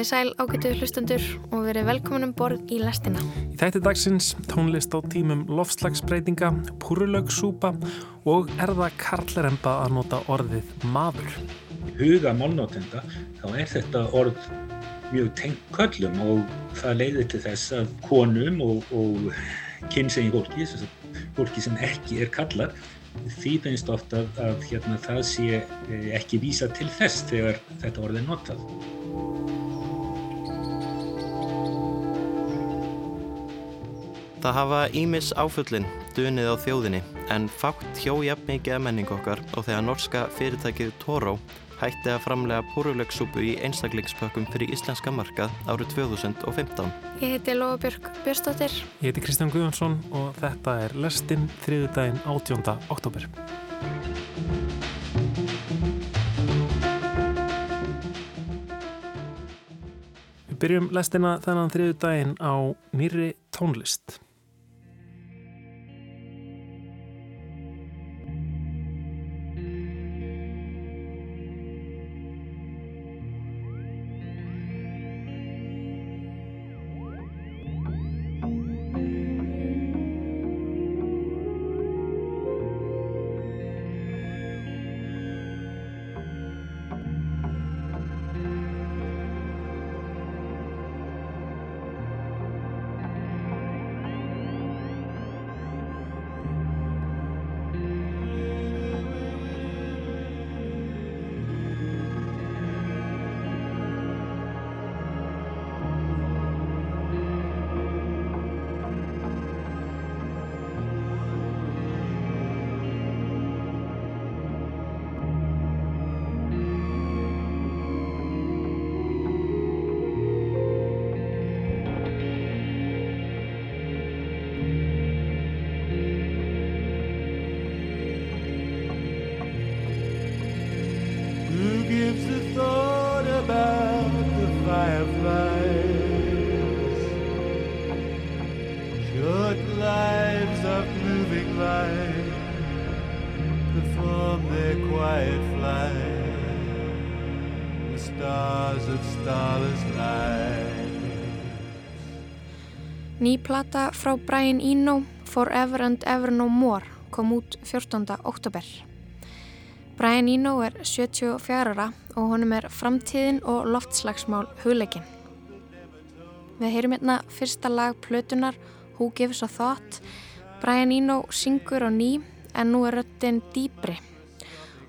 Komið sæl ágætu hlustendur og verið velkominum borð í lestina. Í þætti dagsins tónlist á tímum lofslagsbreytinga, púrulögssúpa og er það karleremba að nota orðið maður. Huga málnótenda, þá er þetta orð mjög tengt köllum og það leiðir til þess að konum og, og kynsegin fólki, fólki sem ekki er kallar, því finnst ofta að, að hérna, það sé eh, ekki vísa til þess þegar þetta orðið er notað. Það hafa Ímis áfullin dunið á þjóðinni en fátt hjó jafn mikið að menning okkar og þegar norska fyrirtækið Toro hætti að framlega púrulegsúpu í einstaklingspökkum fyrir íslenska markað árið 2015. Ég heiti Lóabjörg Björnstóttir. Ég heiti Kristján Guðjónsson og þetta er Lestinn þriðudaginn 18. oktober. Við byrjum lestina þennan þriðudaginn á nýri tónlist. Plata frá Brian Eno, Forever and Ever No More, kom út 14. oktober. Brian Eno er 74 ára og honum er framtíðin og loftslagsmál hugleikin. Við heyrum hérna fyrsta lag plötunar Who Gives a Thought. Brian Eno syngur á ný en nú er röttin dýbri.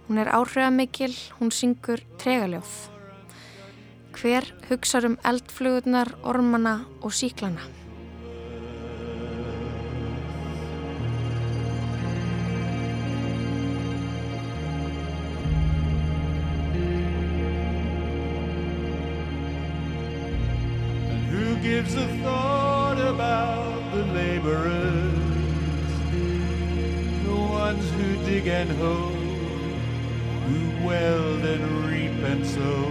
Hún er áhrifamikil, hún syngur tregaljóð. Hver hugsa um eldflugurnar, ormana og síklana? Gives a thought about the laborers, the ones who dig and hoe, who weld and reap and sow,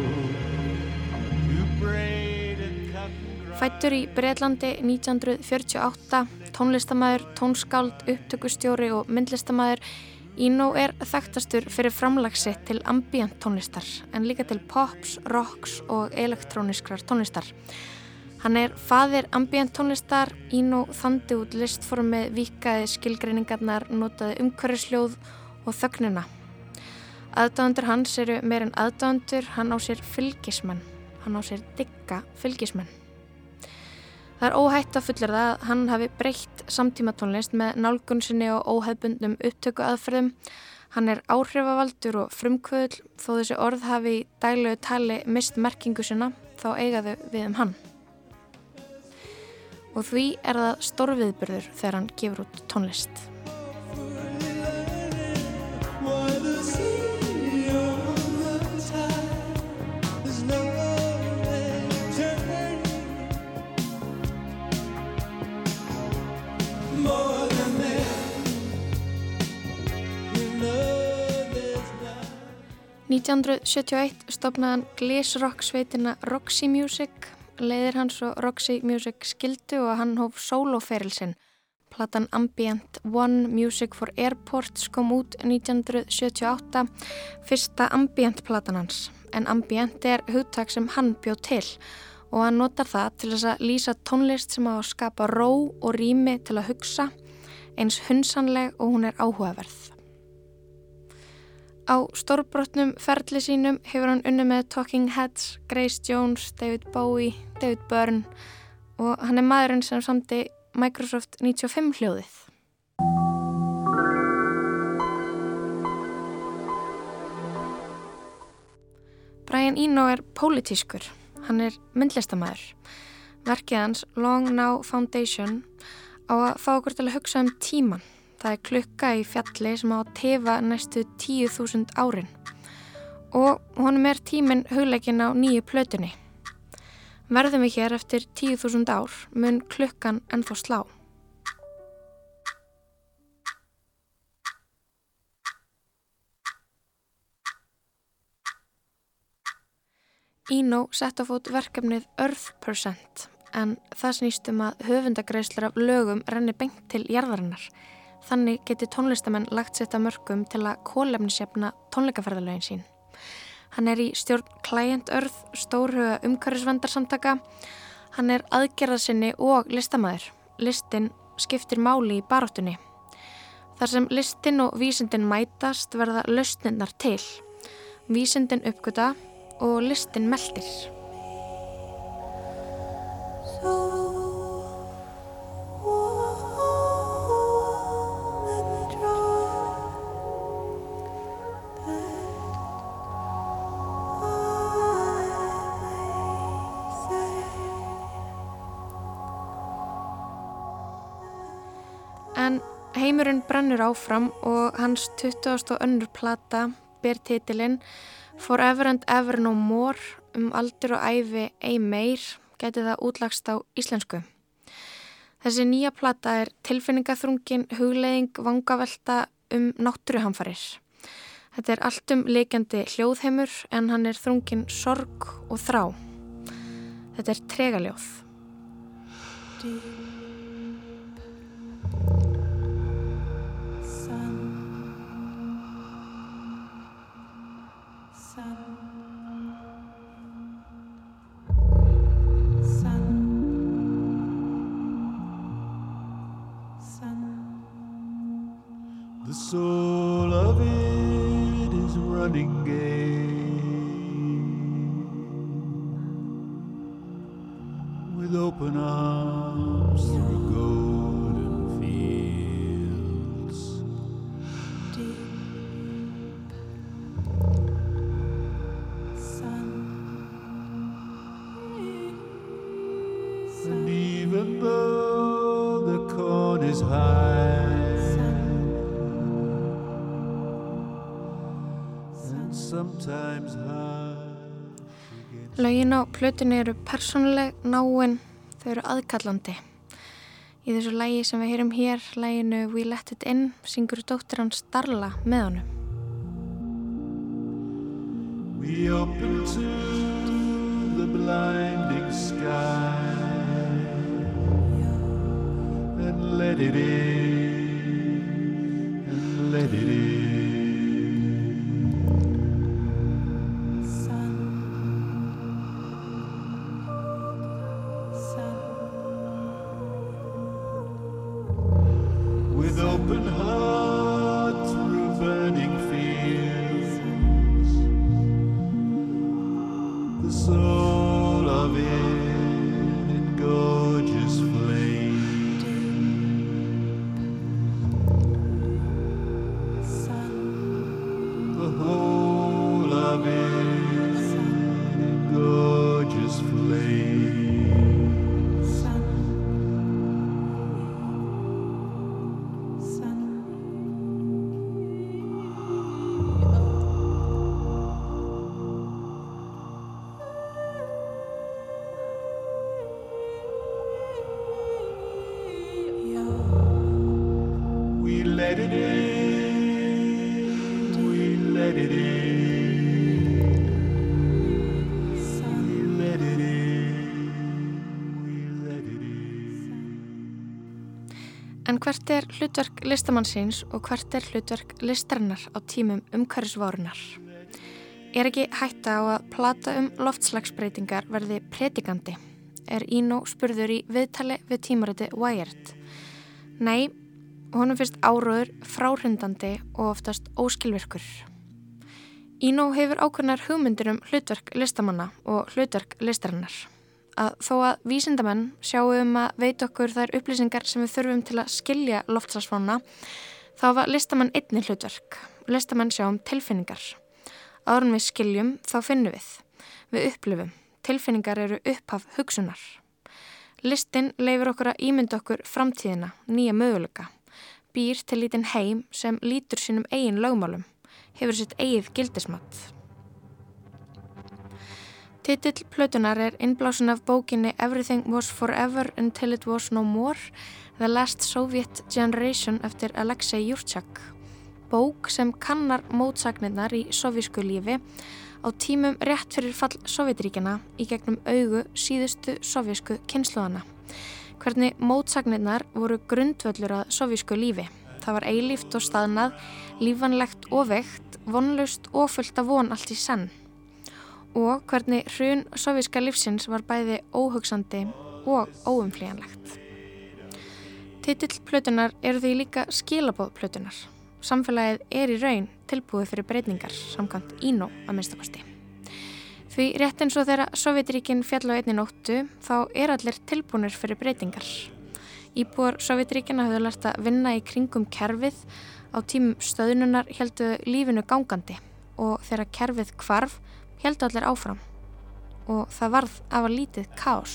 who braid and cut and grind. Fættur í Breitlandi 1948, tónlistamæður, tónskáld, upptökustjóri og myndlistamæður, Eno er þekktastur fyrir framlagsitt til ambient tónlistar en líka til pops, rocks og elektróniskrar tónlistar. Hann er faðir ambient tónlistar, Eno þandi út listformið vikaði skilgreiningarnar, notaði umhverjusljóð og þögnina. Aðdáðandur hans eru meirinn aðdáðandur, hann á sér fylgismenn, hann á sér digga fylgismenn. Það er óhætt að fullir það að hann hafi breytt samtíma tónlist með nálgunsinni og óhefbundnum upptöku aðferðum. Hann er áhrifavaldur og frumkvöðl þó þessi orð hafi í daglegu tali mist merkingu sinna þá eigaðu við um hann og því er það stórviðbyrður þegar hann gefur út tónlist. «1971 stopnaðan glísrock sveitina Roxy Music leiðir hans og Roxy Music skildu og hann hóf soloferilsinn Platan Ambient One Music for Airports kom út 1978, fyrsta Ambient platan hans. En Ambient er hugtak sem hann bjóð til og hann notar það til þess að lýsa tónlist sem á að skapa ró og rými til að hugsa, eins hunsanleg og hún er áhugaverð. Á stórbrotnum ferli sínum hefur hann unni með Talking Heads, Grace Jones, David Bowie, David Byrne og hann er maðurinn sem samti Microsoft 95 hljóðið. Brian Eno er pólitískur. Hann er myndlistamæður. Verkið hans Long Now Foundation á að fá okkur til að hugsa um tíman. Það er klukka í fjalli sem á að tefa næstu 10.000 árin. Og honum er tímin hugleikin á nýju plötunni. Verðum við hér eftir 10.000 ár mun klukkan ennþá slá. Eno sett á fót verkefnið Earth Percent en það snýstum að höfundagreislur af lögum renni bengt til jarðarinnar. Þannig geti tónlistamenn lagt sitt að mörgum til að kólefnisjefna tónleikaferðalögin sín. Hann er í stjórn Client Earth, stórhuga umhverfisvendarsamtaka. Hann er aðgerðasinni og listamæður. Listin skiptir máli í baróttunni. Þar sem listin og vísindin mætast verða lausninnar til. Vísindin uppgöta og listin meldir. Heimurinn brennur áfram og hans 20. og önnur plata ber titilinn Forever and Ever No More um aldur og æfi ei meir geti það útlagst á íslensku. Þessi nýja plata er tilfinningaþrungin, hugleðing, vangavelta um náttúruhamfarir. Þetta er allt um leikjandi hljóðheimur en hann er þrungin sorg og þrá. Þetta er tregaljóð. Is high and sometimes hard Laugin á plötunni eru persónuleg, náinn, þau eru aðkallandi. Í þessu lægi sem við heyrum hér, læginu We Let It In, syngur dóttir hans Darla með honum. We open to the blinding sky let it in let it in. En hvert er hlutverk listamannsins og hvert er hlutverk listarinnar á tímum umhverfisvárunar? Er ekki hætta á að plata um loftslagsbreytingar verði predikandi? Er Íno spurður í viðtali við tímariti Wired? Nei, honum finnst áróður fráhrindandi og oftast óskilvirkur. Ínó hefur ákveðnar hugmyndir um hlutverk listamanna og hlutverk listarinnar. Að þó að vísindamenn sjáum um að veit okkur þær upplýsingar sem við þurfum til að skilja loftslagsfána, þá var listamann einni hlutverk. Listamenn sjáum tilfinningar. Árum við skiljum þá finnum við. Við upplifum. Tilfinningar eru upphaf hugsunar. Listin leifur okkur að ímynda okkur framtíðina, nýja möguleika. Býr til lítinn heim sem lítur sínum eigin lögmálum hefur sitt eigið gildismat. Titill plötunar er innblásun af bókinni Everything Was Forever Until It Was No More The Last Soviet Generation eftir Alexei Jurčak. Bók sem kannar mótsagninnar í sovísku lífi á tímum rétt fyrir fall Sovjetríkjana í gegnum augu síðustu sovísku kynsluðana. Hvernig mótsagninnar voru grundvöldur að sovísku lífi. Það var eilíft og staðnað, lífanlegt og veikt, vonlust og fullt af von allt í senn. Og hvernig hrun sovíska lífsins var bæði óhugsandi og óumflíjanlegt. Titill plötunar eru því líka skilabóð plötunar. Samfélagið er í raun tilbúið fyrir breytingar samkvæmt ínó að minnstakosti. Því rétt eins og þegar Sovjetríkin fjall á einni nóttu þá er allir tilbúinir fyrir breytingar. Íbúar Sovjetríkina hafðu lært að vinna í kringum kerfið á tímum stöðnunar heldu lífinu gangandi og þegar kerfið kvarf heldu allir áfram og það varð af að lítið kás.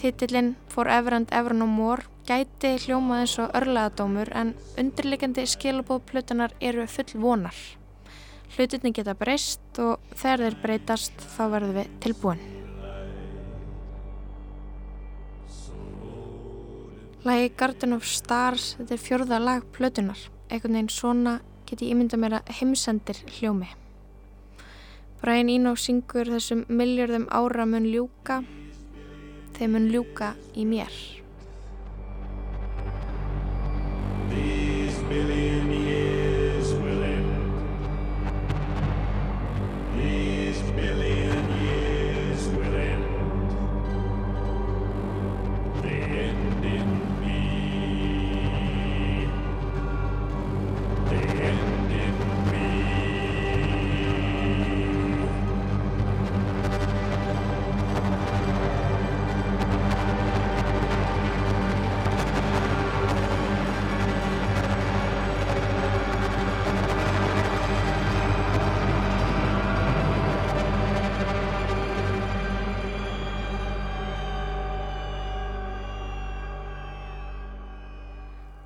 Titillin Forever and Ever No More gæti hljómað eins og örlaðadómur en undirleikandi skilabóð plötunar eru full vonar. Hlutinni geta breyst og þegar þeir breytast þá verður við tilbúin. Lagi Garden of Stars, þetta er fjörða lag plötunar. Einhvern veginn svona get ég ímynda mér að heimsendir hljómi. Brian Eno syngur þessum miljörðum ára mun ljúka, þeim mun ljúka í mér.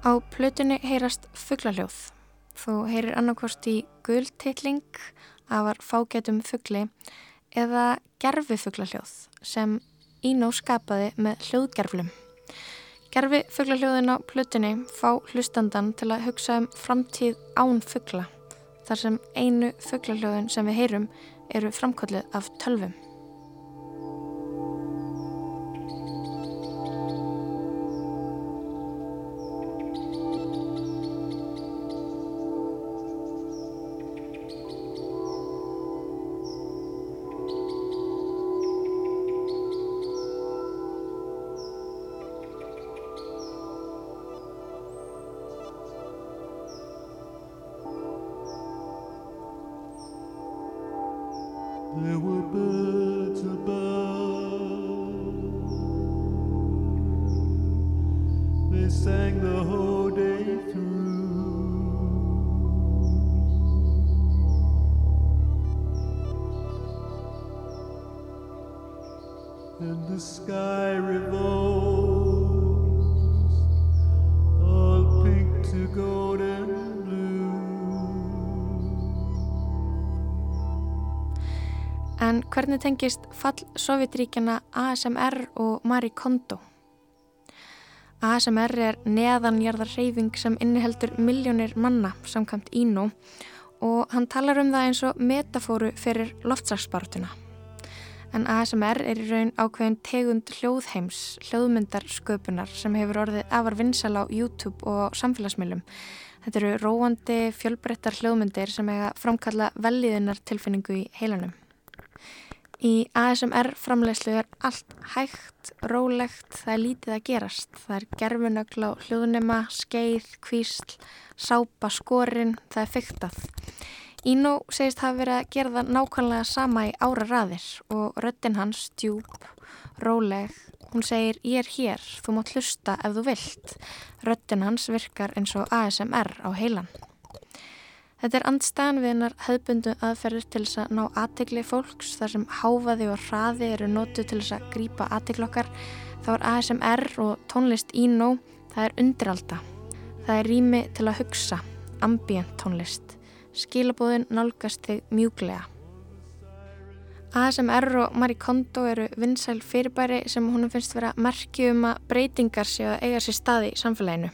Á plötunni heyrast fugglaljóð. Þú heyrir annarkvort í gulltilling afar fágetum fuggli eða gerfi fugglaljóð sem Ínó skapaði með hljóðgerflum. Gerfi fugglaljóðin á plötunni fá hlustandan til að hugsa um framtíð án fuggla þar sem einu fugglaljóðin sem við heyrum eru framkvöldið af tölvum. Hvernig tengist fall Sovjetríkjana ASMR og Marie Kondo? ASMR er neðanjarðar reyfing sem inniheldur miljónir manna samkvæmt Íno og hann talar um það eins og metafóru fyrir loftsagsbartuna. en ASMR er í raun ákveðin tegund hljóðheims, hljóðmyndarsköpunar sem hefur orðið afar vinsal á YouTube og samfélagsmiðlum. Þetta eru róandi, fjölbrettar hljóðmyndir sem eiga framkalla velliðunar tilfinningu í heilanum. Í ASMR framlegslu er allt hægt, rólegt, það er lítið að gerast. Það er gerfunögl á hljóðnema, skeið, kvísl, sápa, skorinn, það er fyrktað. Ínó segist hafa verið að gera það nákvæmlega sama í ára raðir og röttin hans, djúb, róleg, hún segir ég er hér, þú mátt hlusta ef þú vilt. Röttin hans virkar eins og ASMR á heilan. Þetta er andstæðan við hennar höfbundu aðferður til þess að ná aðtegli fólks þar sem háfaði og hraði eru nótu til þess að grýpa aðteglokkar. Þá er ASMR og tónlist Ínó, það er undiralda. Það er rými til að hugsa, ambient tónlist skilabóðin nálgast þig mjúglega. ASMR og Marie Kondo eru vinsæl fyrirbæri sem húnum finnst vera merki um að breytingar séu að eiga sér staði í samfélaginu.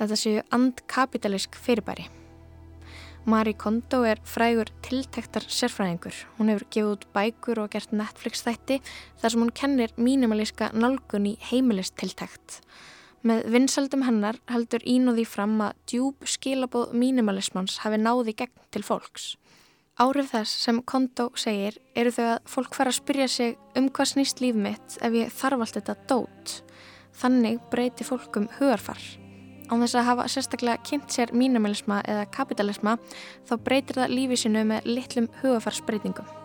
Þetta séu andkapitalísk fyrirbæri. Marie Kondo er frægur tiltektar sérfræðingur. Hún hefur gefið út bækur og gert Netflix þætti þar sem hún kennir mínimalíska nálgun í heimilistiltekt. Með vinsaldum hennar heldur því fram að djúb skilabóð mínimalismans hafi náði gegn til fólks. Árið þess sem Kondo segir eru þau að fólk fara að spyrja sig um hvað snýst líf mitt ef ég þarf allt þetta dót. Þannig breyti fólkum hugarfar. Án þess að hafa sérstaklega kynnt sér mínimalisma eða kapitalisma þá breytir það lífi sinu með litlum hugarfarsbreytingum.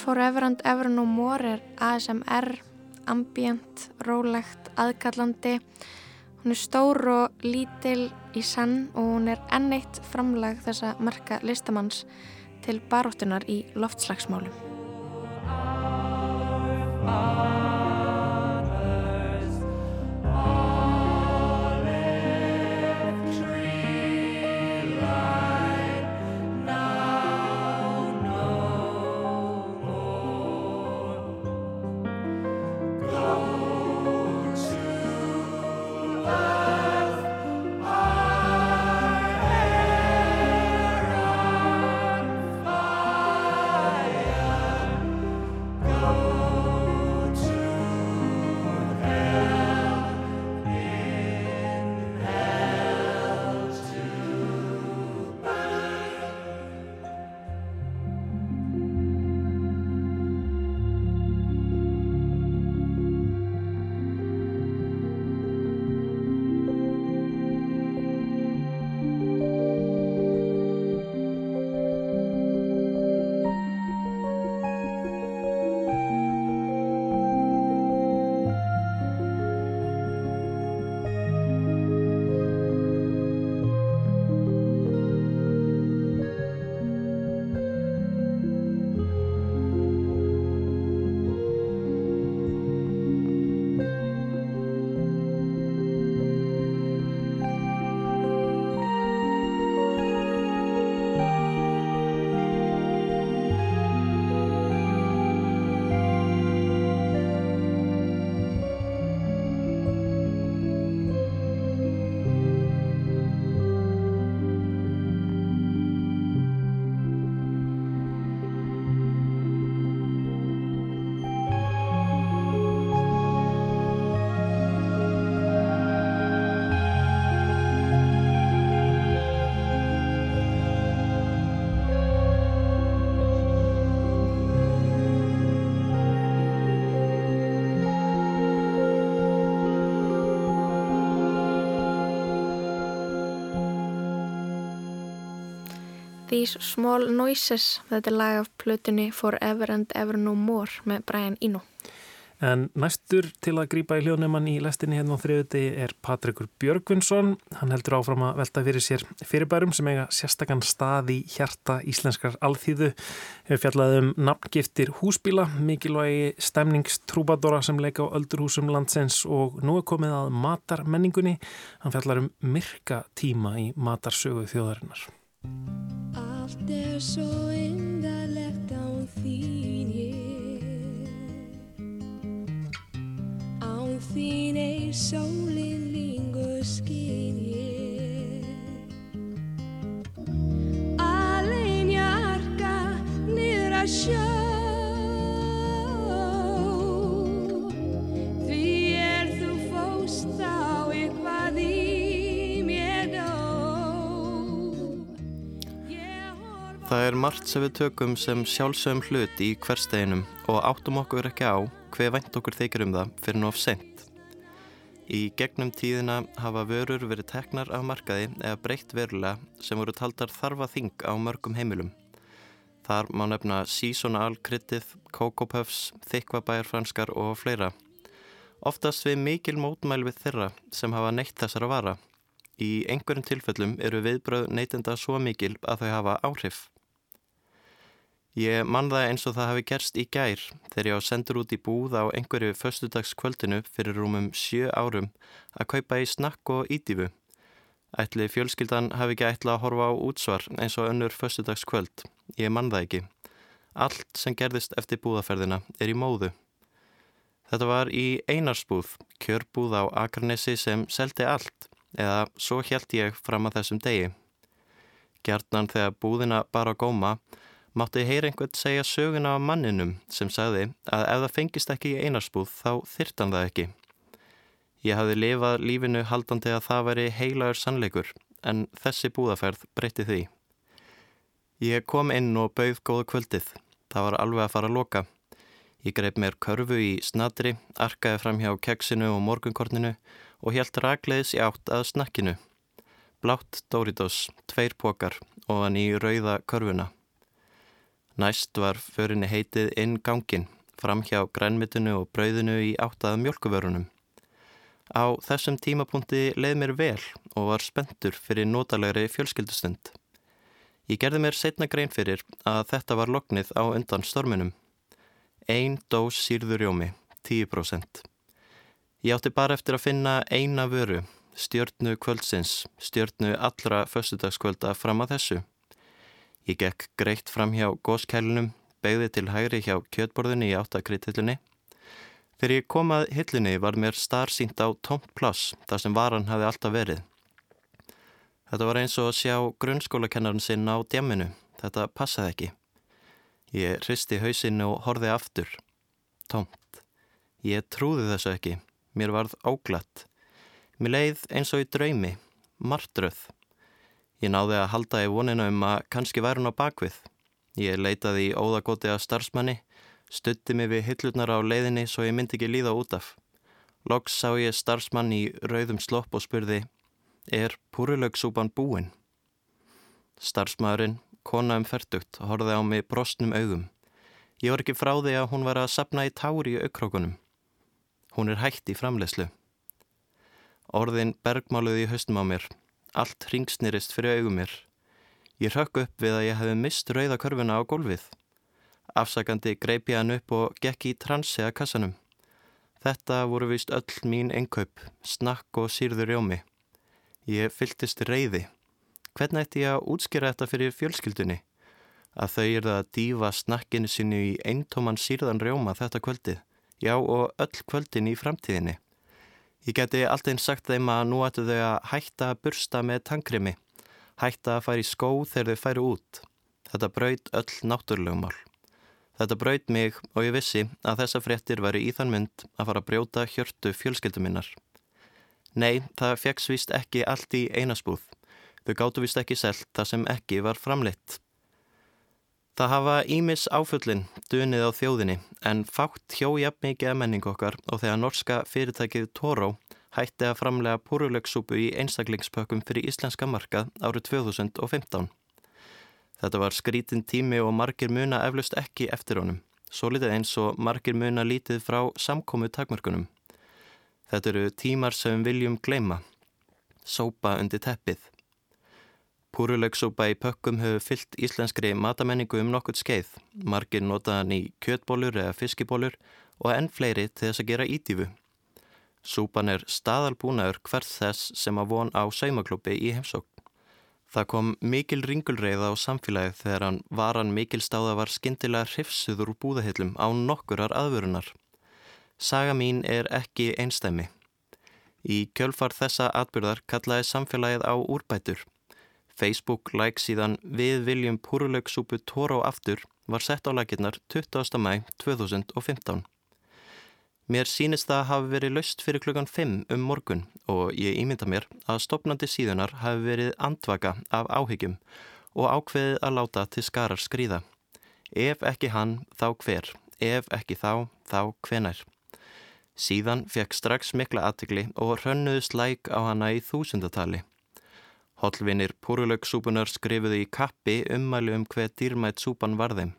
Forever and Ever No More er ASMR, ambient, rólegt, aðkallandi. Hún er stór og lítil í sann og hún er enneitt framlag þessa marka listamanns til baróttunar í loftslagsmálum. These Small Noises, þetta er lag af plötunni Forever and Ever No More með Brian Eno. En næstur til að grýpa í hljóðnumann í lestinni hérna á þriðutegi er Patrikur Björgvinsson. Hann heldur áfram að velta fyrir sér fyrirbærum sem eiga sérstakann stað í hjarta íslenskar alþýðu. Hefur fjallað um nafngiftir húsbíla, mikilvægi stemningstrúbadora sem leika á öldurhúsum landsins og nú er komið að matarmenningunni. Hann fjallar um myrka tíma í matarsögu þjóðarinnar. Allt er svo indarlegt án þín ég. Þín eir sólinn lingur skýn ég. Alinn ég arka niður að sjó Það er margt sem við tökum sem sjálfsögum hlut í hversteginum og áttum okkur ekki á hver vænt okkur þykir um það fyrir nóf sent. Í gegnum tíðina hafa vörur verið teknar af markaði eða breytt verulega sem voru taldar þarfa þing á mörgum heimilum. Þar má nefna seasonal, kryttið, kókópöfs, þykvabæjarfranskar og fleira. Oftast við mikil mótmæl við þeirra sem hafa neitt þessar að vara. Í einhverjum tilfellum eru viðbröð neytenda svo mikil að þau hafa áhrif. Ég mann það eins og það hafi gerst í gær þegar ég á sendur út í búð á einhverju föstudagskvöldinu fyrir rúmum sjö árum að kaupa í snakk og ídífu. Ætli fjölskyldan hafi ekki ætla að horfa á útsvar eins og önnur föstudagskvöld. Ég mann það ekki. Allt sem gerðist eftir búðaferðina er í móðu. Þetta var í einarsbúð, kjörbúð á Akarnesi sem seldi allt, eða svo held ég fram að þessum degi. Gjarnan þegar búðina bara góma mátti heyra einhvern segja söguna af manninum sem sagði að ef það fengist ekki í einarsbúð þá þyrtan það ekki. Ég hafði lifað lífinu haldandi að það veri heilagur sannleikur en þessi búðaferð breytti því. Ég kom inn og bauð góða kvöldið. Það var alveg að fara að loka. Ég greip mér körfu í snadri, arkaði fram hjá keksinu og morgunkorninu og helt ragleðis í átt að snakkinu. Blátt Doritos, tveir pokar og hann í rauða körfuna. Næst var förinni heitið inn gangin, fram hjá grænmitinu og brauðinu í áttað mjölkuvörunum. Á þessum tímapunkti leið mér vel og var spentur fyrir notalegri fjölskyldustund. Ég gerði mér setna grein fyrir að þetta var loknið á undan storminum. Einn dós sírðurjómi, 10%. Ég átti bara eftir að finna eina vöru, stjörnu kvöldsins, stjörnu allra föstudagskvölda fram að þessu. Ég gekk greitt fram hjá góskælunum, begði til hægri hjá kjötborðinni í áttakritthillunni. Þegar ég kom að hillunni var mér starsýnt á tómt pláss þar sem varan hafi alltaf verið. Þetta var eins og að sjá grunnskólakennarinn sinn á djamminu. Þetta passaði ekki. Ég hristi hausinu og horfið aftur. Tómt. Ég trúði þessu ekki. Mér varð óglatt. Mér leið eins og í draumi. Martröð. Ég náði að halda í voninu um að kannski væri hún á bakvið. Ég leitaði í óðagóti að starfsmanni, stutti mig við hillurnar á leiðinni svo ég myndi ekki líða út af. Loks sá ég starfsmann í rauðum slopp og spurði, er púrulögsúpan búinn? Starfsmæðurinn, kona um færtugt, horfið á mig brostnum augum. Ég var ekki frá því að hún var að sapna í tári í aukrókunum. Hún er hægt í framlegslu. Orðin bergmáluði í haustum á mér Allt ringsnirist fyrir augum mér. Ég rökk upp við að ég hefði mist rauða körfuna á gólfið. Afsakandi greip ég hann upp og gekk í transi að kassanum. Þetta voru vist öll mín engkaup, snakk og sírður rjómi. Ég fylltist reyði. Hvernig ætti ég að útskýra þetta fyrir fjölskyldunni? Að þau eru að dífa snakkinu sinu í eintóman sírðan rjóma þetta kvöldið, já og öll kvöldin í framtíðinni. Ég geti alltaf einn sagt þeim að nú ættu þau að hætta að bursta með tangrimi, hætta að færi skó þegar þau færi út. Þetta braut öll náttúrlegumál. Þetta braut mig og ég vissi að þessa fréttir væri í þann mynd að fara að brjóta hjörtu fjölskylduminnar. Nei, það fegst vist ekki allt í einasbúð. Þau gáttu vist ekki selt það sem ekki var framleitt. Það hafa Ímis áfullin dunið á þjóðinni en fátt hjójab mikið að menningu okkar og þegar norska fyrirtækið Toro hætti að framlega púrulökssúpu í einstaklingspökkum fyrir íslenska markað árið 2015. Þetta var skrítin tími og margir muna eflust ekki eftir honum. svo litið eins og margir muna lítið frá samkomu takmörkunum. Þetta eru tímar sem viljum gleima, sópa undir teppið. Púrulaugsúpa í pökkum hefur fyllt íslenskri matamenningu um nokkurt skeið, margir notaðan í kjötbólur eða fiskibólur og enn fleiri til þess að gera ídífu. Súpan er staðalbúnaður hvert þess sem að von á saumaklúpi í heimsókn. Það kom mikil ringulreið á samfélagið þegar hann varan mikil stáða var skindilega hrifsuður úr búðahillum á nokkurar aðvörunar. Saga mín er ekki einstæmi. Í kjölfar þessa atbyrðar kallaði samfélagið á úrbætur. Facebook like síðan við viljum púrulaugsúpu tóra á aftur var sett á laginnar 20. mæ 2015. Mér sínist það hafi verið laust fyrir klukkan 5 um morgun og ég ímynda mér að stopnandi síðunar hafi verið andvaka af áhyggjum og ákveðið að láta til skarar skrýða. Ef ekki hann, þá hver. Ef ekki þá, þá hvenar. Síðan fekk strax mikla aðtikli og hrönnuðu slæk á hana í þúsundatali. Hollvinir púrulaugsúpunar skrifuði í kappi ummælu um hver dýrmætt súpan varðum.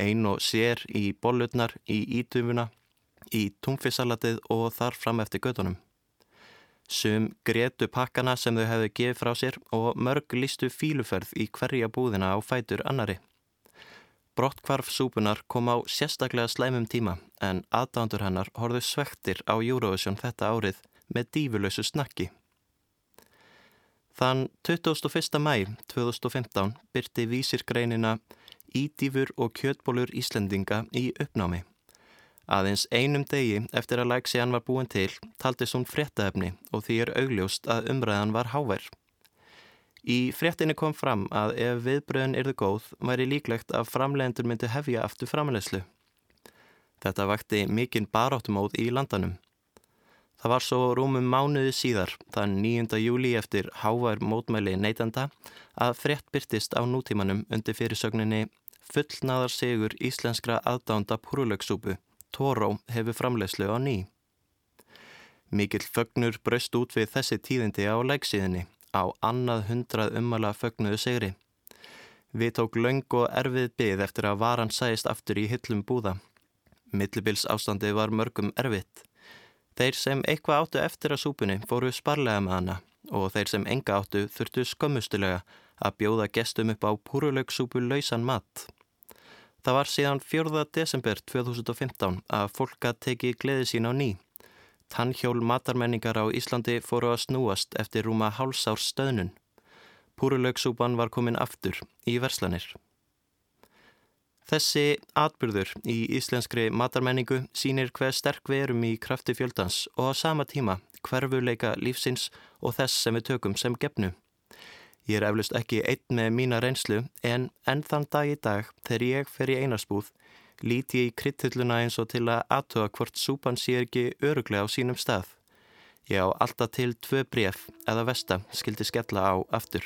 Ein og sér í bollutnar, í ítufuna í tungfisalatið og þar fram eftir gödunum. Sum gretu pakkana sem þau hefðu gefið frá sér og mörg listu fíluferð í hverja búðina á fætur annari. Brottkvarf súpunar kom á sérstaklega slæmum tíma en aðdándur hennar horðu svektir á Eurovision þetta árið með dífulösu snakki. Þann 21. mæ 2015 byrti vísir greinina Ídífur og kjötbólur Íslendinga í uppnámi. Aðeins einum degi eftir að Læksian var búin til taldist hún fréttaefni og því er augljóst að umræðan var hávær. Í fréttinni kom fram að ef viðbröðin yrðu góð væri líklegt að framlegendur myndi hefja aftur framlegslu. Þetta vakti mikinn baráttumóð í landanum. Það var svo rúmum mánuði síðar, þann 9. júli eftir hávær mótmæli neytanda, að frétt byrtist á nútímanum undir fyrirsögninni fullnaðar segur íslenskra aðdánda púrulöksúpu Tóró hefur framlegslu á ný. Mikill fögnur braust út við þessi tíðindi á leiksíðinni á annað hundrað ummala fögnuðu segri. Við tók laung og erfið byggð eftir að varan sæist aftur í hyllum búða. Millibils ástandi var mörgum erfitt. Þeir sem eitthvað áttu eftir að súpunni fóru sparlega með hana og þeir sem enga áttu þurftu skömmustulega að bjóða gestum upp á púrulaugsúpu lausan mat. Það var síðan 4. desember 2015 að fólk að teki gleði sín á ný. Tannhjól matarmenningar á Íslandi fóru að snúast eftir rúma hálsárs stöðnun. Púrulaugsúpan var komin aftur í verslanir. Þessi atbyrður í íslenskri matarmenningu sínir hver sterk við erum í krafti fjöldans og á sama tíma hverfuleika lífsins og þess sem við tökum sem gefnu. Ég er eflust ekki einn með mína reynslu en enn þann dag í dag þegar ég fer í einarspúð líti ég í kryttilluna eins og til að aðtöða hvort súpan sé ekki öruglega á sínum stað. Ég á alltaf til tvö bref eða vesta skildi skella á aftur.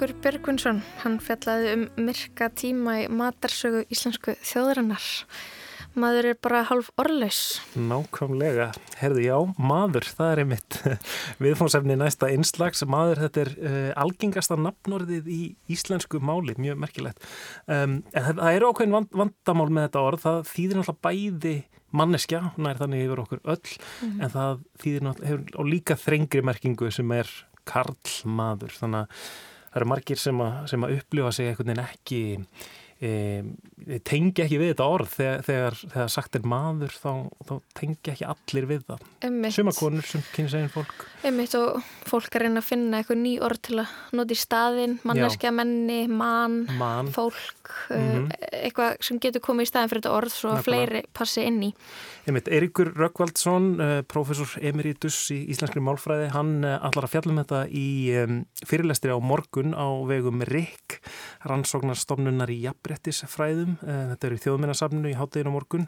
Patrikur Björgvinsson, hann fjallaði um myrka tíma í matarsögu íslensku þjóðrannar. Maður er bara halv orðlaus. Nákvæmlega. Herði já, maður, það er einmitt viðfónsefni næsta einslags. Maður, þetta er uh, algengasta nafnorðið í íslensku máli, mjög merkilegt. Um, en það, það er ákveðin vand, vandamál með þetta orð. Það þýðir náttúrulega bæði manneskja, nær þannig yfir okkur öll, mm -hmm. en það þýðir náttúrulega, á líka þrengri merkingu sem er karlmaður þannig að það eru margir sem að, sem að upplifa sig einhvern veginn ekki e, tengi ekki við þetta orð. Þegar, þegar, þegar sagt er maður þá, þá tengi ekki allir við það. Suma konur sem kynna segin fólk. Einmitt og fólk er reyna að finna eitthvað ný orð til að nota í staðin manneskja, menni, mann, man. fólk mm -hmm. eitthvað sem getur komið í staðin fyrir þetta orð svo að fleiri passi inn í. Einmitt, Eiríkur Röggvaldsson, uh, professor emeritus í Íslenskri málfræði, hann allar að fjallum þetta í fyrirlestri á morgun á vegum RIK rannsóknarstofnunar í Jafnbrytt jafnbrettisfræðum. Eh, þetta er í þjóðminnarsafninu í hátteginu morgun.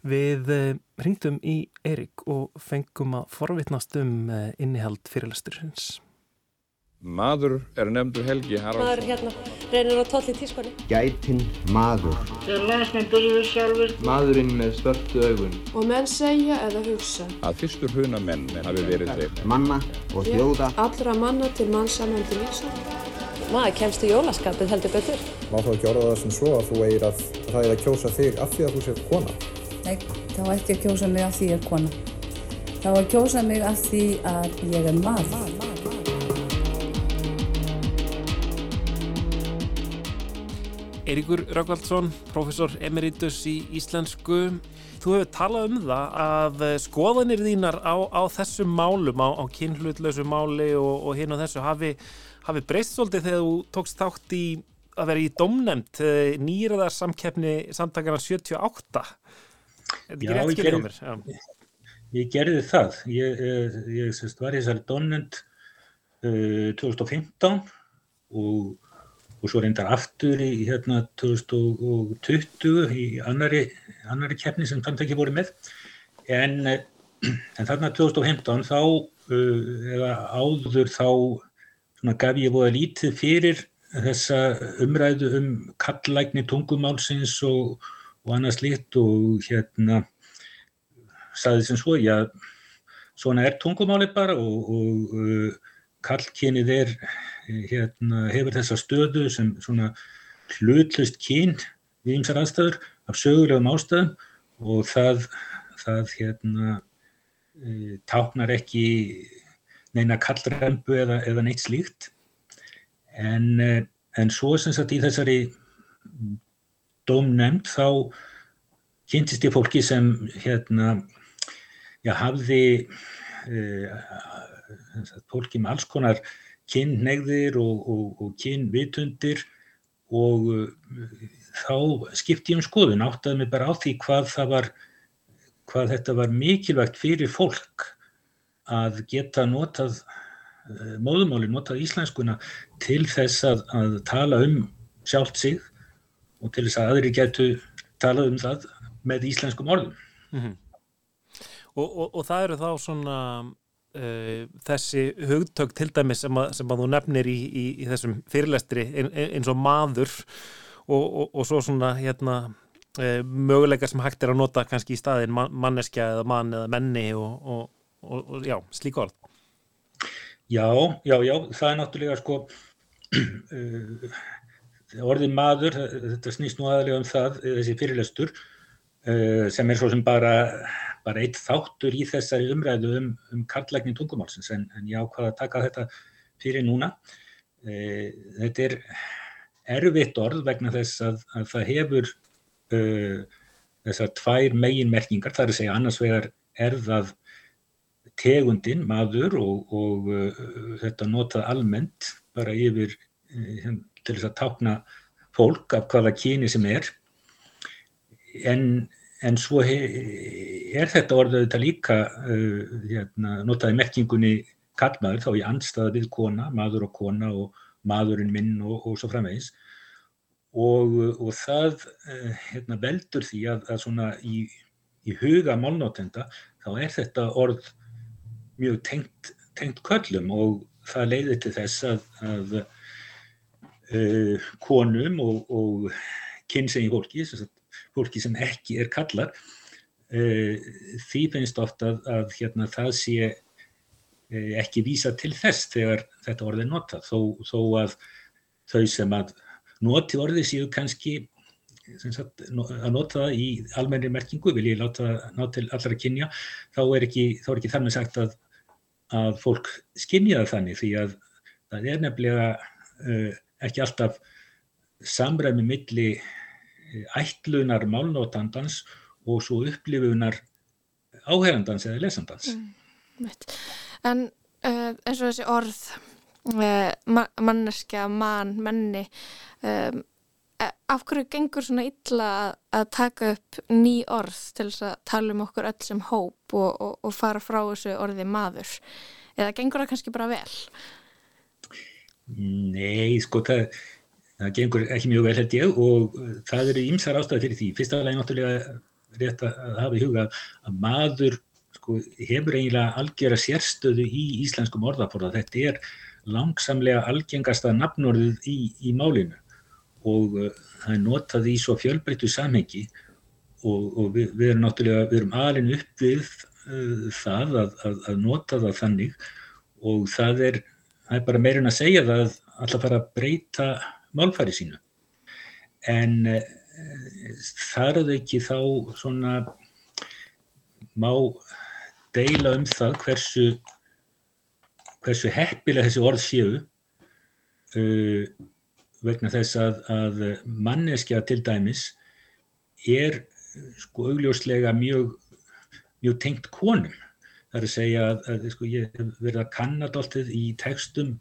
Við eh, ringdum í Erik og fengum að forvitnast um eh, innihald fyrirlasturins. Maður er nefndu Helgi Haraldsson. Maður hérna reynir að totla í tískoni. Gætin maður. Þegar landsmenn byrjuðu sjálfur. Maðurinn með spörtu augun. Og menn segja eða hugsa. Að fyrstur huna menn hafi verið þeim. Manna og þjóða. Allra manna til mannsamöndi lísa maður kemst í jólaskapið heldur betur. Má þá ekki orða það sem svo að þú eigir að er að kjósa þig af því að þú sér kona? Nei, þá ekki að kjósa mig af því ég er kona. Þá að kjósa mig af því að ég er maður. Eiríkur Raugvaldsson, professor emeritus í íslensku. Þú hefur talað um það að skoðanir þínar á, á þessum málum, á, á kynhlutlösu máli og, og hinn og þessu hafi hafi breyst svolítið þegar þú tókst þátt í að vera í domnemt eh, nýraðarsamkeppni samtakana 78 Er þetta ekki rétt skilja á mér? Já. Ég gerði það ég, eh, ég, ég var í þessari domnemt uh, 2015 og, og svo reyndar aftur í hérna 2020 í annari, annari keppni sem þannig ekki voru með en, en þarna 2015 þá uh, eða áður þá svona gaf ég búið lítið fyrir þessa umræðu um kallækni tungumálsins og, og annað slíkt og hérna saði sem svo, já, svona er tungumáli bara og, og uh, kallkynið er, hérna, hefur þessa stöðu sem svona hlutlust kyn við ymsar aðstæður af sögulegum ástæðum og það, það hérna, uh, táknar ekki neina kallrembu eða, eða neitt slíkt. En, eh, en svo sem sagt í þessari dómnefnd þá kynntist ég fólki sem hérna já hafði uh, fólki með alls konar kynneigðir og, og, og kynvitundir og uh, þá skipti ég um skoðun áttaði mig bara á því hvað var hvað þetta var mikilvægt fyrir fólk að geta notað eh, móðumáli, notað íslenskuna til þess að, að tala um sjálft sig og til þess að aðri getu talað um það með íslenskum orðum. Mm -hmm. og, og, og það eru þá svona uh, þessi hugtök til dæmis sem að, sem að þú nefnir í, í, í þessum fyrirlestri eins og maður og, og svo svona hérna uh, möguleika sem hægt er að nota kannski í staðin man, manneskja eða mann eða menni og og, og já, slík orð. Já, já, já, það er náttúrulega sko uh, orðin maður, þetta snýst nú aðalega um það, þessi fyrirlestur uh, sem er svo sem bara bara eitt þáttur í þessari umræðu um, um karlækning tungumálsins en, en já, hvað að taka þetta fyrir núna. Uh, þetta er erfitt orð vegna þess að, að það hefur þessar tvær meginmerkingar, það er að segja annars vegar er það tegundin, maður og, og uh, þetta notað almennt bara yfir uh, til þess að tákna fólk af hvaða kyni sem er. En, en svo he, er þetta orðið þetta líka uh, hérna, notaði merkingunni kallmaður þá í anstaða við kona, maður og kona og maðurinn minn og, og svo framvegis. Og, og það uh, hérna, veldur því að, að svona í, í huga málnótenda þá er þetta orð mjög tengt, tengt köllum og það leiði til þess að, að uh, konum og, og kynsegin fólki, fólki sem ekki er kallar, uh, því finnst ofta að, að hérna, það sé uh, ekki vísa til þess þegar þetta orðið er notað, þó, þó að þau sem að noti orðið séu kannski Sagt, að nota það í almennri merkingu vil ég láta ná til allra kynja þá er ekki, þá er ekki þar með sagt að að fólk skynja það þannig því að það er nefnilega uh, ekki alltaf samræmi milli ætlunar málnótandans og svo upplifunar áherandans eða lesandans. Mm, en uh, eins og þessi orð uh, ma manneskja, mann, menni um, af hverju gengur svona illa að taka upp ný orð til þess að tala um okkur öll sem hóp og, og, og fara frá þessu orði maður eða gengur það kannski bara vel? Nei, sko það, það gengur ekki mjög vel held ég og það eru ymsar ástæði fyrir því. Fyrsta alveg náttúrulega rétt að hafa í huga að maður sko, hefur eiginlega algjör að sérstöðu í íslenskum orðaforða. Þetta er langsamlega algengasta nafnorðið í, í málinu og það er notað í svo fjölbreyttu samhengi og, og við, við erum náttúrulega, við erum alin upp við uh, það að, að, að nota það þannig og það er, það er bara meirinn að segja það að alltaf fara að breyta málfæri sínu. En uh, þar er ekki þá svona má deila um það hversu, hversu heppilega þessi orð séu uh, vegna þess að, að manneskja til dæmis er sko augljóslega mjög, mjög tengt konum. Það er að segja að, að sko, ég hef verið að kannat alltaf í textum,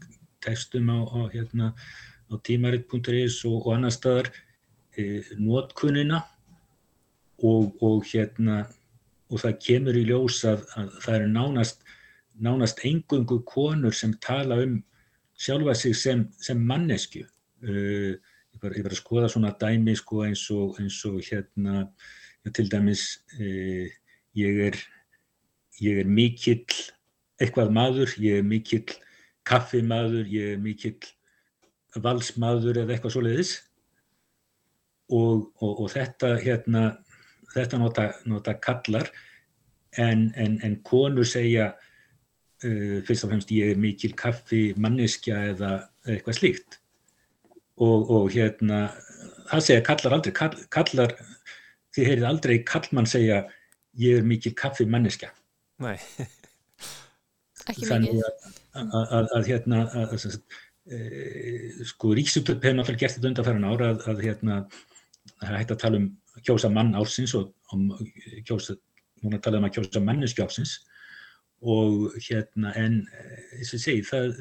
textum á, á, hérna, á tímaritt.is og, og annar staðar e, notkunina og, og, hérna, og það kemur í ljós að, að það eru nánast, nánast engungu konur sem tala um sjálfa sig sem, sem mannesku Uh, ég var að skoða svona dæmi sko, eins, og, eins og hérna já, til dæmis uh, ég er ég er mikill eitthvað maður, ég er mikill kaffimaður, ég er mikill valsmaður eða eitthvað svoleiðis. Og, og, og þetta hérna þetta nota, nota kallar en, en, en konur segja uh, fyrst og fremst ég er mikill kaffi manneskja eða eitthvað slíkt og, og hérna það segja kallar aldrei kall, kallar, þið heyrið aldrei kallmann segja ég er mikil kaffi manneska Nei Þannig að, að, að, að hérna e, sko Ríksúttöp hefur náttúrulega gert þetta undanfæran ára að hérna það er hægt að tala um kjósa mann ársins og um, kjósa, hún er að tala um að kjósa manneski ársins. Og hérna en eins og segi það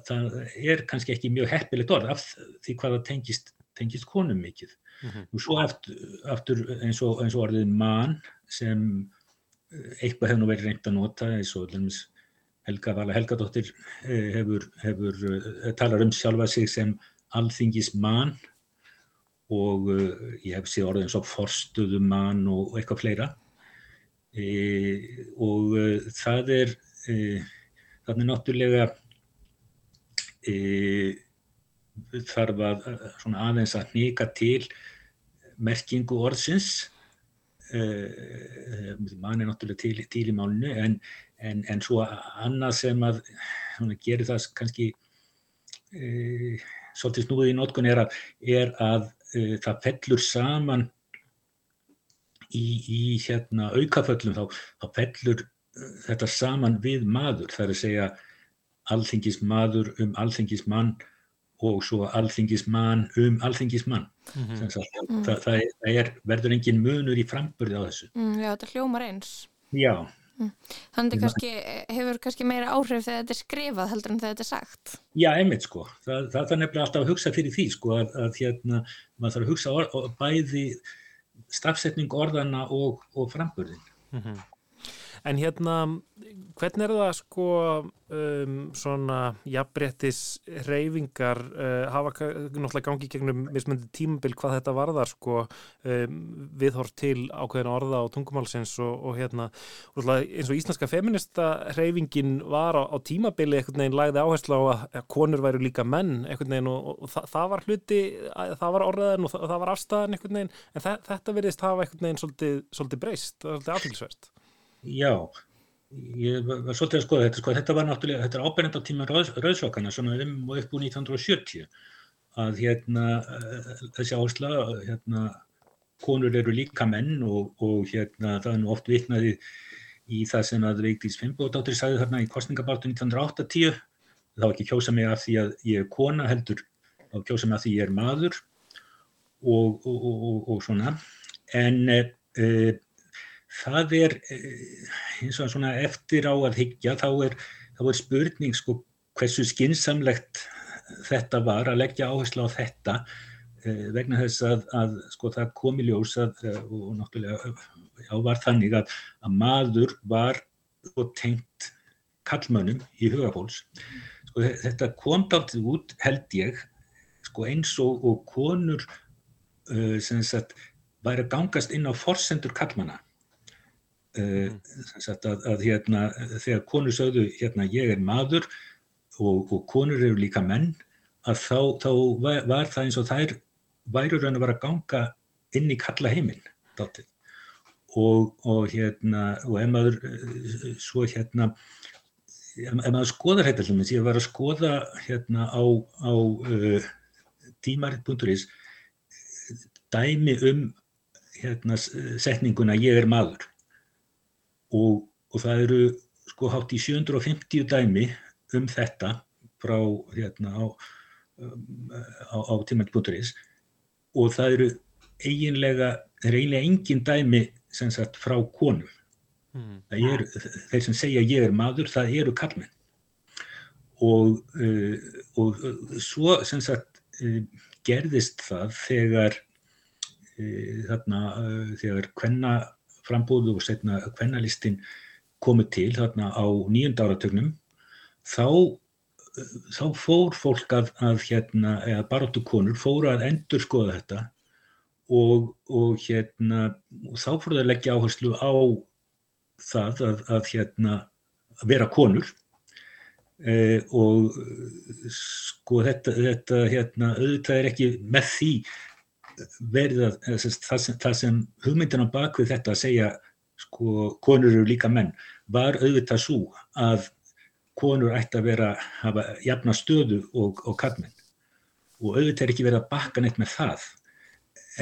það er kannski ekki mjög heppilegt orð af því hvað það tengist, tengist konum mikið. Mm -hmm. Og svo aftur, aftur eins, og, eins og orðið mann sem eh, eitthvað hefur nú verið reynd að nota eins og Helga Vala Helgadóttir eh, hefur, hefur eh, talar um sjálfa sig sem alþingis mann og ég hef séð orðið eins og forstuðu mann og, eitthvað fleira e, og það er e, er náttúrulega e, þarf að aðeins að nýka til merkingu orðsins. E, mann er náttúrulega til, til í málinu en, en, en svo annað sem að gerir það kannski e, svolítið snúðið í nótkun er að, er að það fellur saman í, í hérna aukaföllum þá, þá fellur þetta saman við maður. Þar að segja alþingismadur um alþingismann og svo alþingismann um alþingismann. Mm -hmm. það, það, það, er, það er, verður engin munur í framburði á þessu. Mm, já, þetta hljómar eins. Já. Mm. Þannig kannski, hefur kannski meira áhrif þegar þetta er skrifað heldur en þegar þetta er sagt. Já, einmitt sko. Það er nefnilega alltaf að hugsa fyrir því sko að, að hérna, maður þarf að hugsa orð, bæði stafsetning orðana og, og framburðin. -hmm. En hérna, hvernig er það sko um, svona jafnbrettis reyfingar uh, hafa náttúrulega gangi gegnum mismöndi tímabil hvað þetta varðar sko um, viðhort til ákveðina orða á tungumálsins og, og hérna eins og íslenska feminista reyfingin var á, á tímabili einhvern veginn lagði áherslu á að, að konur væru líka menn einhvern veginn og, og, og það, það var hluti, það var orðaðin og það, það var afstæðan einhvern veginn en það, þetta verðist hafa einhvern veginn svolítið, svolítið breyst, svolítið aðfylgsverst. Já, ég var svolítið að skoða þetta, sko, þetta var náttúrulega, þetta er ábyrgand á tíma rauðsvakana, svona um og upp úr 1970, að hérna þessi áhersla, hérna konur eru líka menn og, og hérna það er nú oft vitnaði í það sem að Vigdís Finnbóðdóttir sagði þarna í kostningabartu 1980 þá ekki kjósa mig af því að ég er kona heldur þá kjósa mig af því ég er maður og, og, og svona. En e, það er e, eins og svona eftir á að higgja þá er, þá er spurning sko hversu skinsamlegt þetta var að leggja áherslu á þetta eh, vegna þess að, að sko, það kom í ljós að, eh, og náttúrulega já, var þannig að, að maður var sko, tengt kallmönnum í hugafóls. Sko, þetta kom dáltið út held ég sko, eins og, og konur uh, sem sagt væri að gangast inn á forsendur kallmanna. Uh, sagt, að, að hérna, þegar konur sögðu hérna ég er maður og, og konur eru líka menn að þá, þá var, var það eins og þær væru raun að vera að ganga inn í kalla heiminn og, og hérna og ef maður eh, svo hérna ef maður skoðar þetta hlumins, ég var að skoða hérna á, á uh, tímaritt.is dæmi um hérna setninguna ég er maður og, og það eru sko hátt í 750 dæmi um þetta frá hérna á, á, á tímætt.is og það eru eiginlega, það er eiginlega engin dæmi sem sagt frá konum. Mm. Er, þeir sem segja ég er maður, það eru kallmenn. Og, uh, og svo sem sagt uh, gerðist það þegar uh, þarna, þegar kvenna frambóðu og setna kvennalistin komið til þarna á nýjönda áratögnum þá, þá fór fólk að, að hérna, eða baróttu konur fóru að endur skoða þetta og, og hérna, og þá fóru það að leggja áherslu á það að, að hérna, að vera konur. Eh, og sko þetta, þetta hérna, auðvitað er ekki með því verið að það sem, það sem hugmyndin á bakvið þetta að segja sko konur eru líka menn var auðvitað svo að konur ætti að vera að hafa jafna stöðu og, og kallmenn og auðvitað er ekki verið að bakka neitt með það.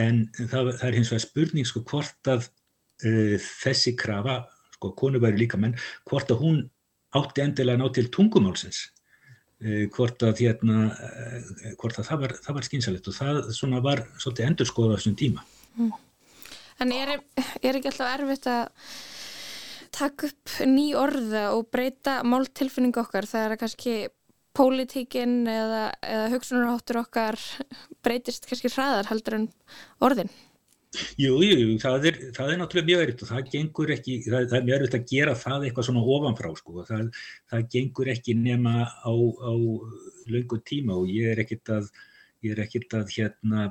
En það, það er hins vegar spurning sko hvort að uh, þessi krafa, sko konur væri líka menn, hvort að hún átti endilega ná til tungumálsins hvort að hérna uh, hvort að það var, var skynsalegt og það svona var svolítið endur skoða á þessum tíma mm. En er, er ekki alltaf erfitt að taka upp ný orða og breyta máltilfinningu okkar þegar að kannski pólitíkin eða, eða hugsunarháttur okkar breytist kannski hraðar heldur en orðin? Jú, jú, það er, það er náttúrulega mjög erfitt og það gengur ekki, það, það er mjög erfitt að gera það eitthvað svona ofanfrá sko, það, það gengur ekki nema á, á laungu tíma og ég er ekkert að, ég er ekkert að hérna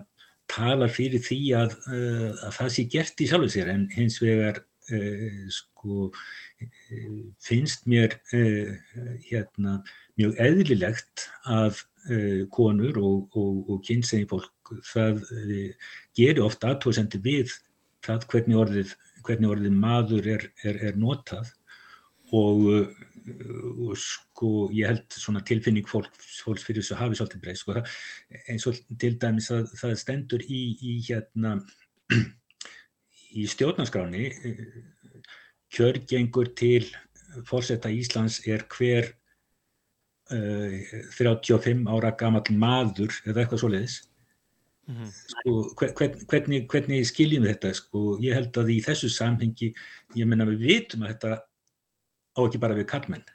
tala fyrir því að, að það sé gert í sjálfu sér. En hins vegar Eh, sko finnst mér eh, hérna mjög eðlilegt að eh, konur og, og, og kynsegin fólk það gerir ofta aðtóðsendir við það hvernig orðið, hvernig orðið maður er, er, er notað. Og, og sko ég held svona tilfinning fólk, fólks fyrir þessu hafi svolítið breyst sko. Eins og til dæmis að það stendur í, í hérna í stjórnarskráni kjörgengur til fórsetta Íslands er hver uh, 35 ára gammal maður eða eitthvað svo leiðis mm -hmm. sko, hvern, hvernig, hvernig skiljum við þetta sko, ég held að í þessu samhengi ég menna við vitum að þetta á ekki bara við kallmenn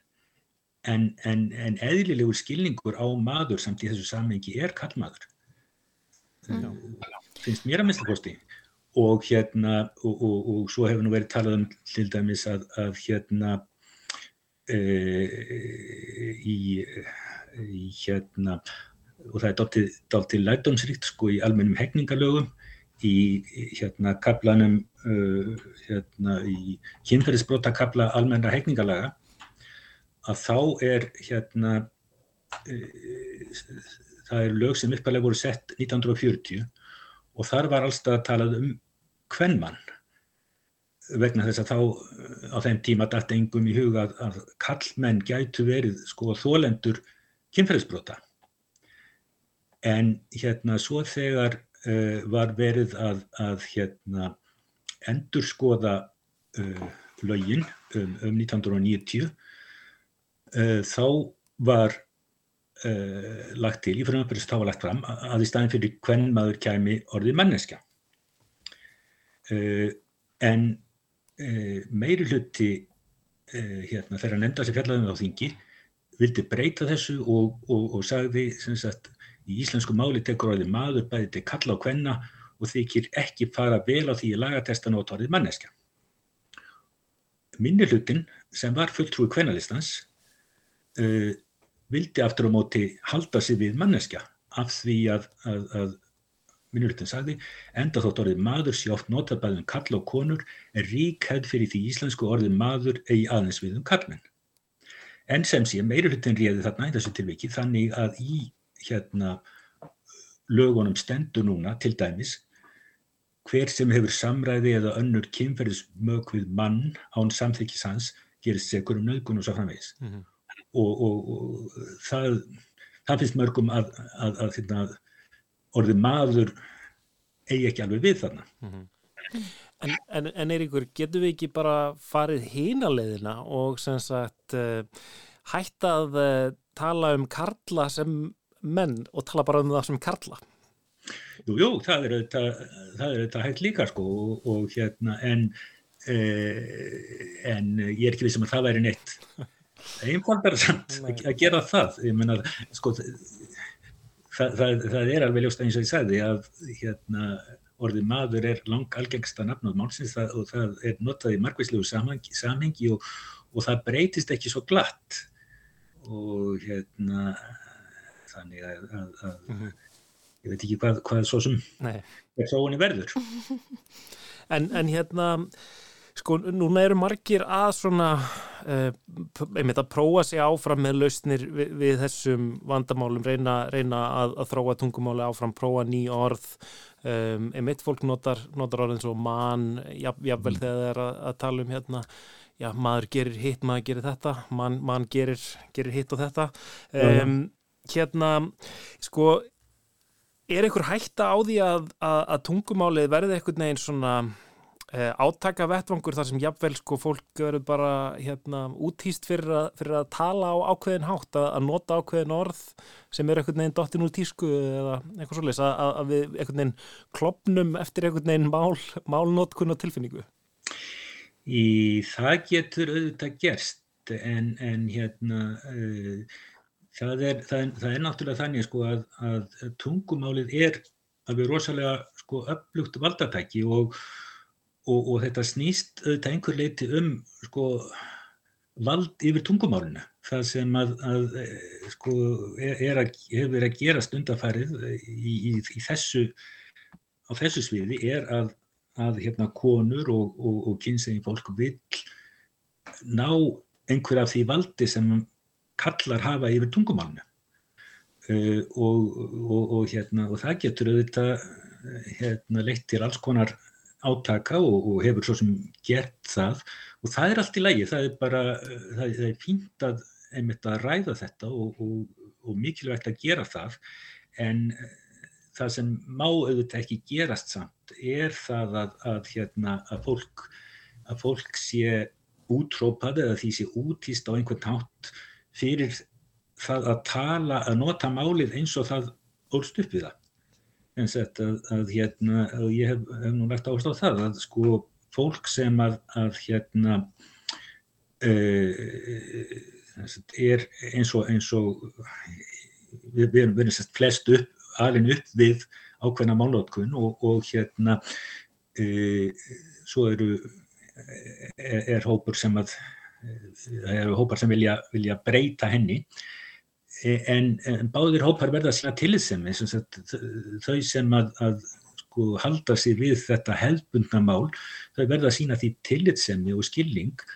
en, en, en eðlilegur skilningur á maður samt í þessu samhengi er kallmaður mm. uh, finnst mér að minnsta kosti og hérna og, og, og svo hefur nú verið talað um til dæmis að, að hérna e, í, í hérna og það er dáltið lærdómsrikt sko í almennum hegningalögum í hérna kaplanum uh, hérna í kynferðisbrota kapla almenna hegningalega að þá er hérna uh, það er lög sem uppalega voru sett 1940 og þar var allstað að talað um kvennmann vegna þess að þá á þeim tíma dætt engum í huga að kallmenn gætu verið sko þólendur kynferðisbrota en hérna svo þegar uh, var verið að, að hérna endur skoða uh, lögin um, um 1990 uh, þá var lagt til, í frumöfnbyrjus þá var lagt fram að í staðin fyrir hvern maður kæmi orðið manneskja. Uh, en meiri hluti hérna, þegar nefnda sem fjallaðum á þingi vildi breyta þessu og, og, og sagði sagt, í íslensku máli tekur orðið maður bæði til kalla og hvenna og þykir ekki fara vel á því í lagatestan og orðið manneskja. Minni hlutin sem var fulltrúi hvernalistans uh, vildi aftur á móti halda sig við manneskja af því að, að, að minnulutin sagði, enda þótt orðið maður sé oft notað bæðum kall og konur er rík hefð fyrir því íslensku orðið maður eigi aðeins við um kallmenn. En sem sé, meirulutin réði þarna í þessu tilviki þannig að í hérna lögunum stendur núna til dæmis hver sem hefur samræði eða önnur kynferðismög við mann án samþykkis hans gerist segur um nöðgun og svo framvegis. Mm -hmm og, og, og það, það finnst mörgum að, að, að, að hérna, orðið maður eigi ekki alveg við þarna. Mm -hmm. En, en, en Eiríkur, getur við ekki bara farið hínaleðina og sem sagt uh, hætta að uh, tala um karla sem menn og tala bara um það sem karla? Jú, jú, það er auðvitað hægt líka sko og, og hérna en, uh, en ég er ekki við sem um að það væri neitt einfaldar samt að gera það. Ég menna sko það, það, það er alveg ljóst eins og ég sagði að hérna, orðið maður er lang algengsta nafn á málsins það, og það er notað í margvíslegu samhengi, samhengi og, og það breytist ekki svo glatt. Og hérna þannig að, að, að mm -hmm. ég veit ekki hvað, hvað svo sem honi verður en, en hérna Sko, núna eru margir að svona, uh, einmitt að prófa sig áfram með lausnir við, við þessum vandamálum, reyna, reyna að, að þróa tungumáli áfram, prófa ný orð, um, einmitt fólk notar, notar orðin svo mann, jafnvel mm. þegar það er að, að tala um hérna, já, maður gerir hitt, maður gerir þetta, mann man gerir, gerir hitt og þetta. Um, hérna, sko, er einhver hætta á því að, að tungumálið verði einhvern veginn svona Eh, átaka vettvangur þar sem jafnvel sko fólk verður bara hérna útýst fyrir að, fyrir að tala á ákveðin hátt að, að nota ákveðin orð sem er einhvern veginn dottin úr tísku eða eitthvað svolítið að, að við einhvern veginn klopnum eftir einhvern veginn mál, málnótkun og tilfinningu? Í það getur auðvitað gerst en, en hérna uh, það, er, það, er, það er náttúrulega þannig sko að tungumálið er að við rosalega sko upplugt valdatæki og og, og þetta snýst auðvitað einhver leiti um sko, vald yfir tungumálinu. Það sem að, að sko, er að, hefur verið að gera stundafærið í, í, í þessu, á þessu sviði er að, að hérna, konur og, og kynsegin fólk vil ná einhver af því valdi sem kallar hafa yfir tungumálinu. Uh, og, og, og, hérna, og það getur auðvitað hérna, leitt til alls konar átaka og, hefur svo sem gert það og það er allt í lægi, það er bara, það, það er fínt að einmitt að ræða þetta og, mikilvægt að gera það en eh, það sem má auðvitað ekki gerast samt er það að, að, hérna, að, fólk, að fólk sé útrópað eða því sé útýst á einhvern hátt fyrir það að tala, að nota málið eins og það ólst upp við það. En sett að, að hérna, að ég hef, hef nú lagt áherslu á það að sko fólk sem að, að hérna uh, er eins og, eins og við, við erum verið sett flest upp, alin upp við ákveðna málótkun og, og hérna uh, svo eru er, er hópur sem að það eru hópar sem vilja, vilja breyta henni. En, en báðir hópar verða að sína tilitsemi þau sem að, að sko, halda sig við þetta hefðbundna mál þau verða að sína því tilitsemi og skilning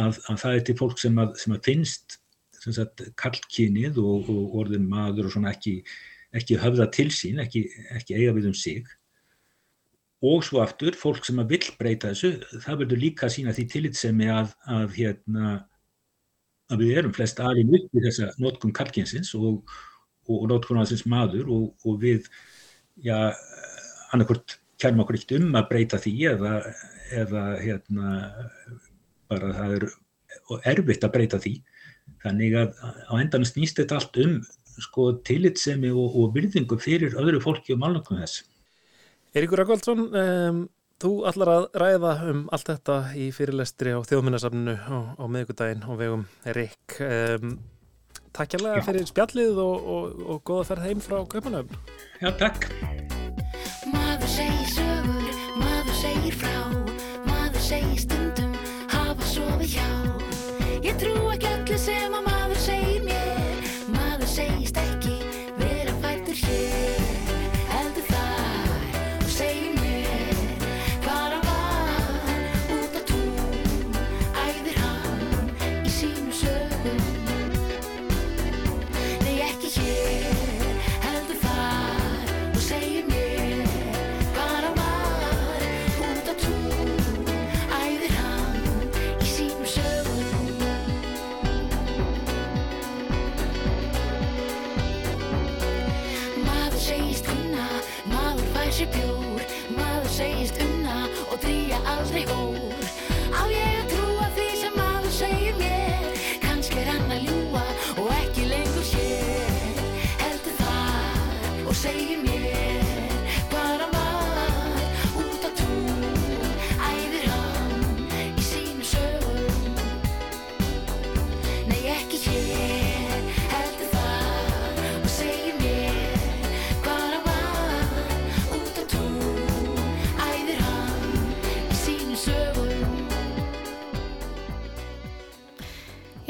að, að það er til fólk sem að, sem að finnst kallkynið og, og orðin maður og svona ekki, ekki höfða til sín, ekki, ekki eiga við um sig og svo aftur fólk sem að vill breyta þessu það verður líka að sína því tillitsemi að, að, hérna, að við erum flest aðeins upp í þessa notkun kalkinsins og, og notkun aðeins maður og, og við ja, annarkort kærum okkur ekkert um að breyta því eða, eða hérna, bara það er erfitt að breyta því. Þannig að á endan snýst þetta allt um sko, tillitsemi og, og virðingu fyrir öðru fólki og málnökkum þess. Eiríkur Akvaldsson, um, þú allar að ræða um allt þetta í fyrirlestri á þjóðmyndasafninu á, á miðugudaginn og vegum Rik. Um, takk hjálpa fyrir spjallið og, og, og, og góða ferð heim frá Kaupanöfn. Já, takk.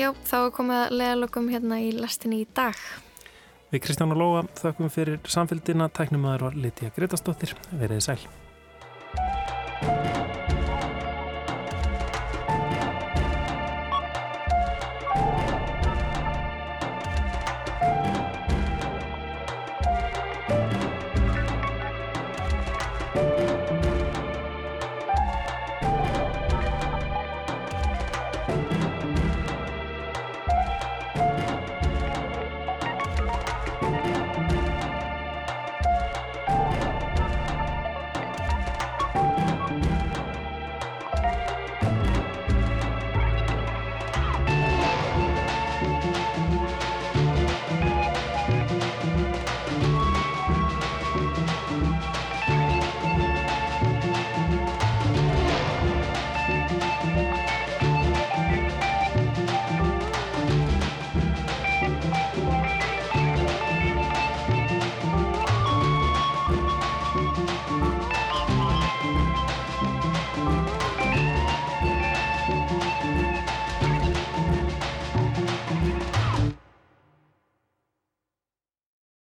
Já, þá er komið að leðalokum hérna í lastinni í dag. Við Kristján og Lóa þakkum fyrir samfélgdina, tæknum að það var Lítiða Gretastóttir, veriði sæl.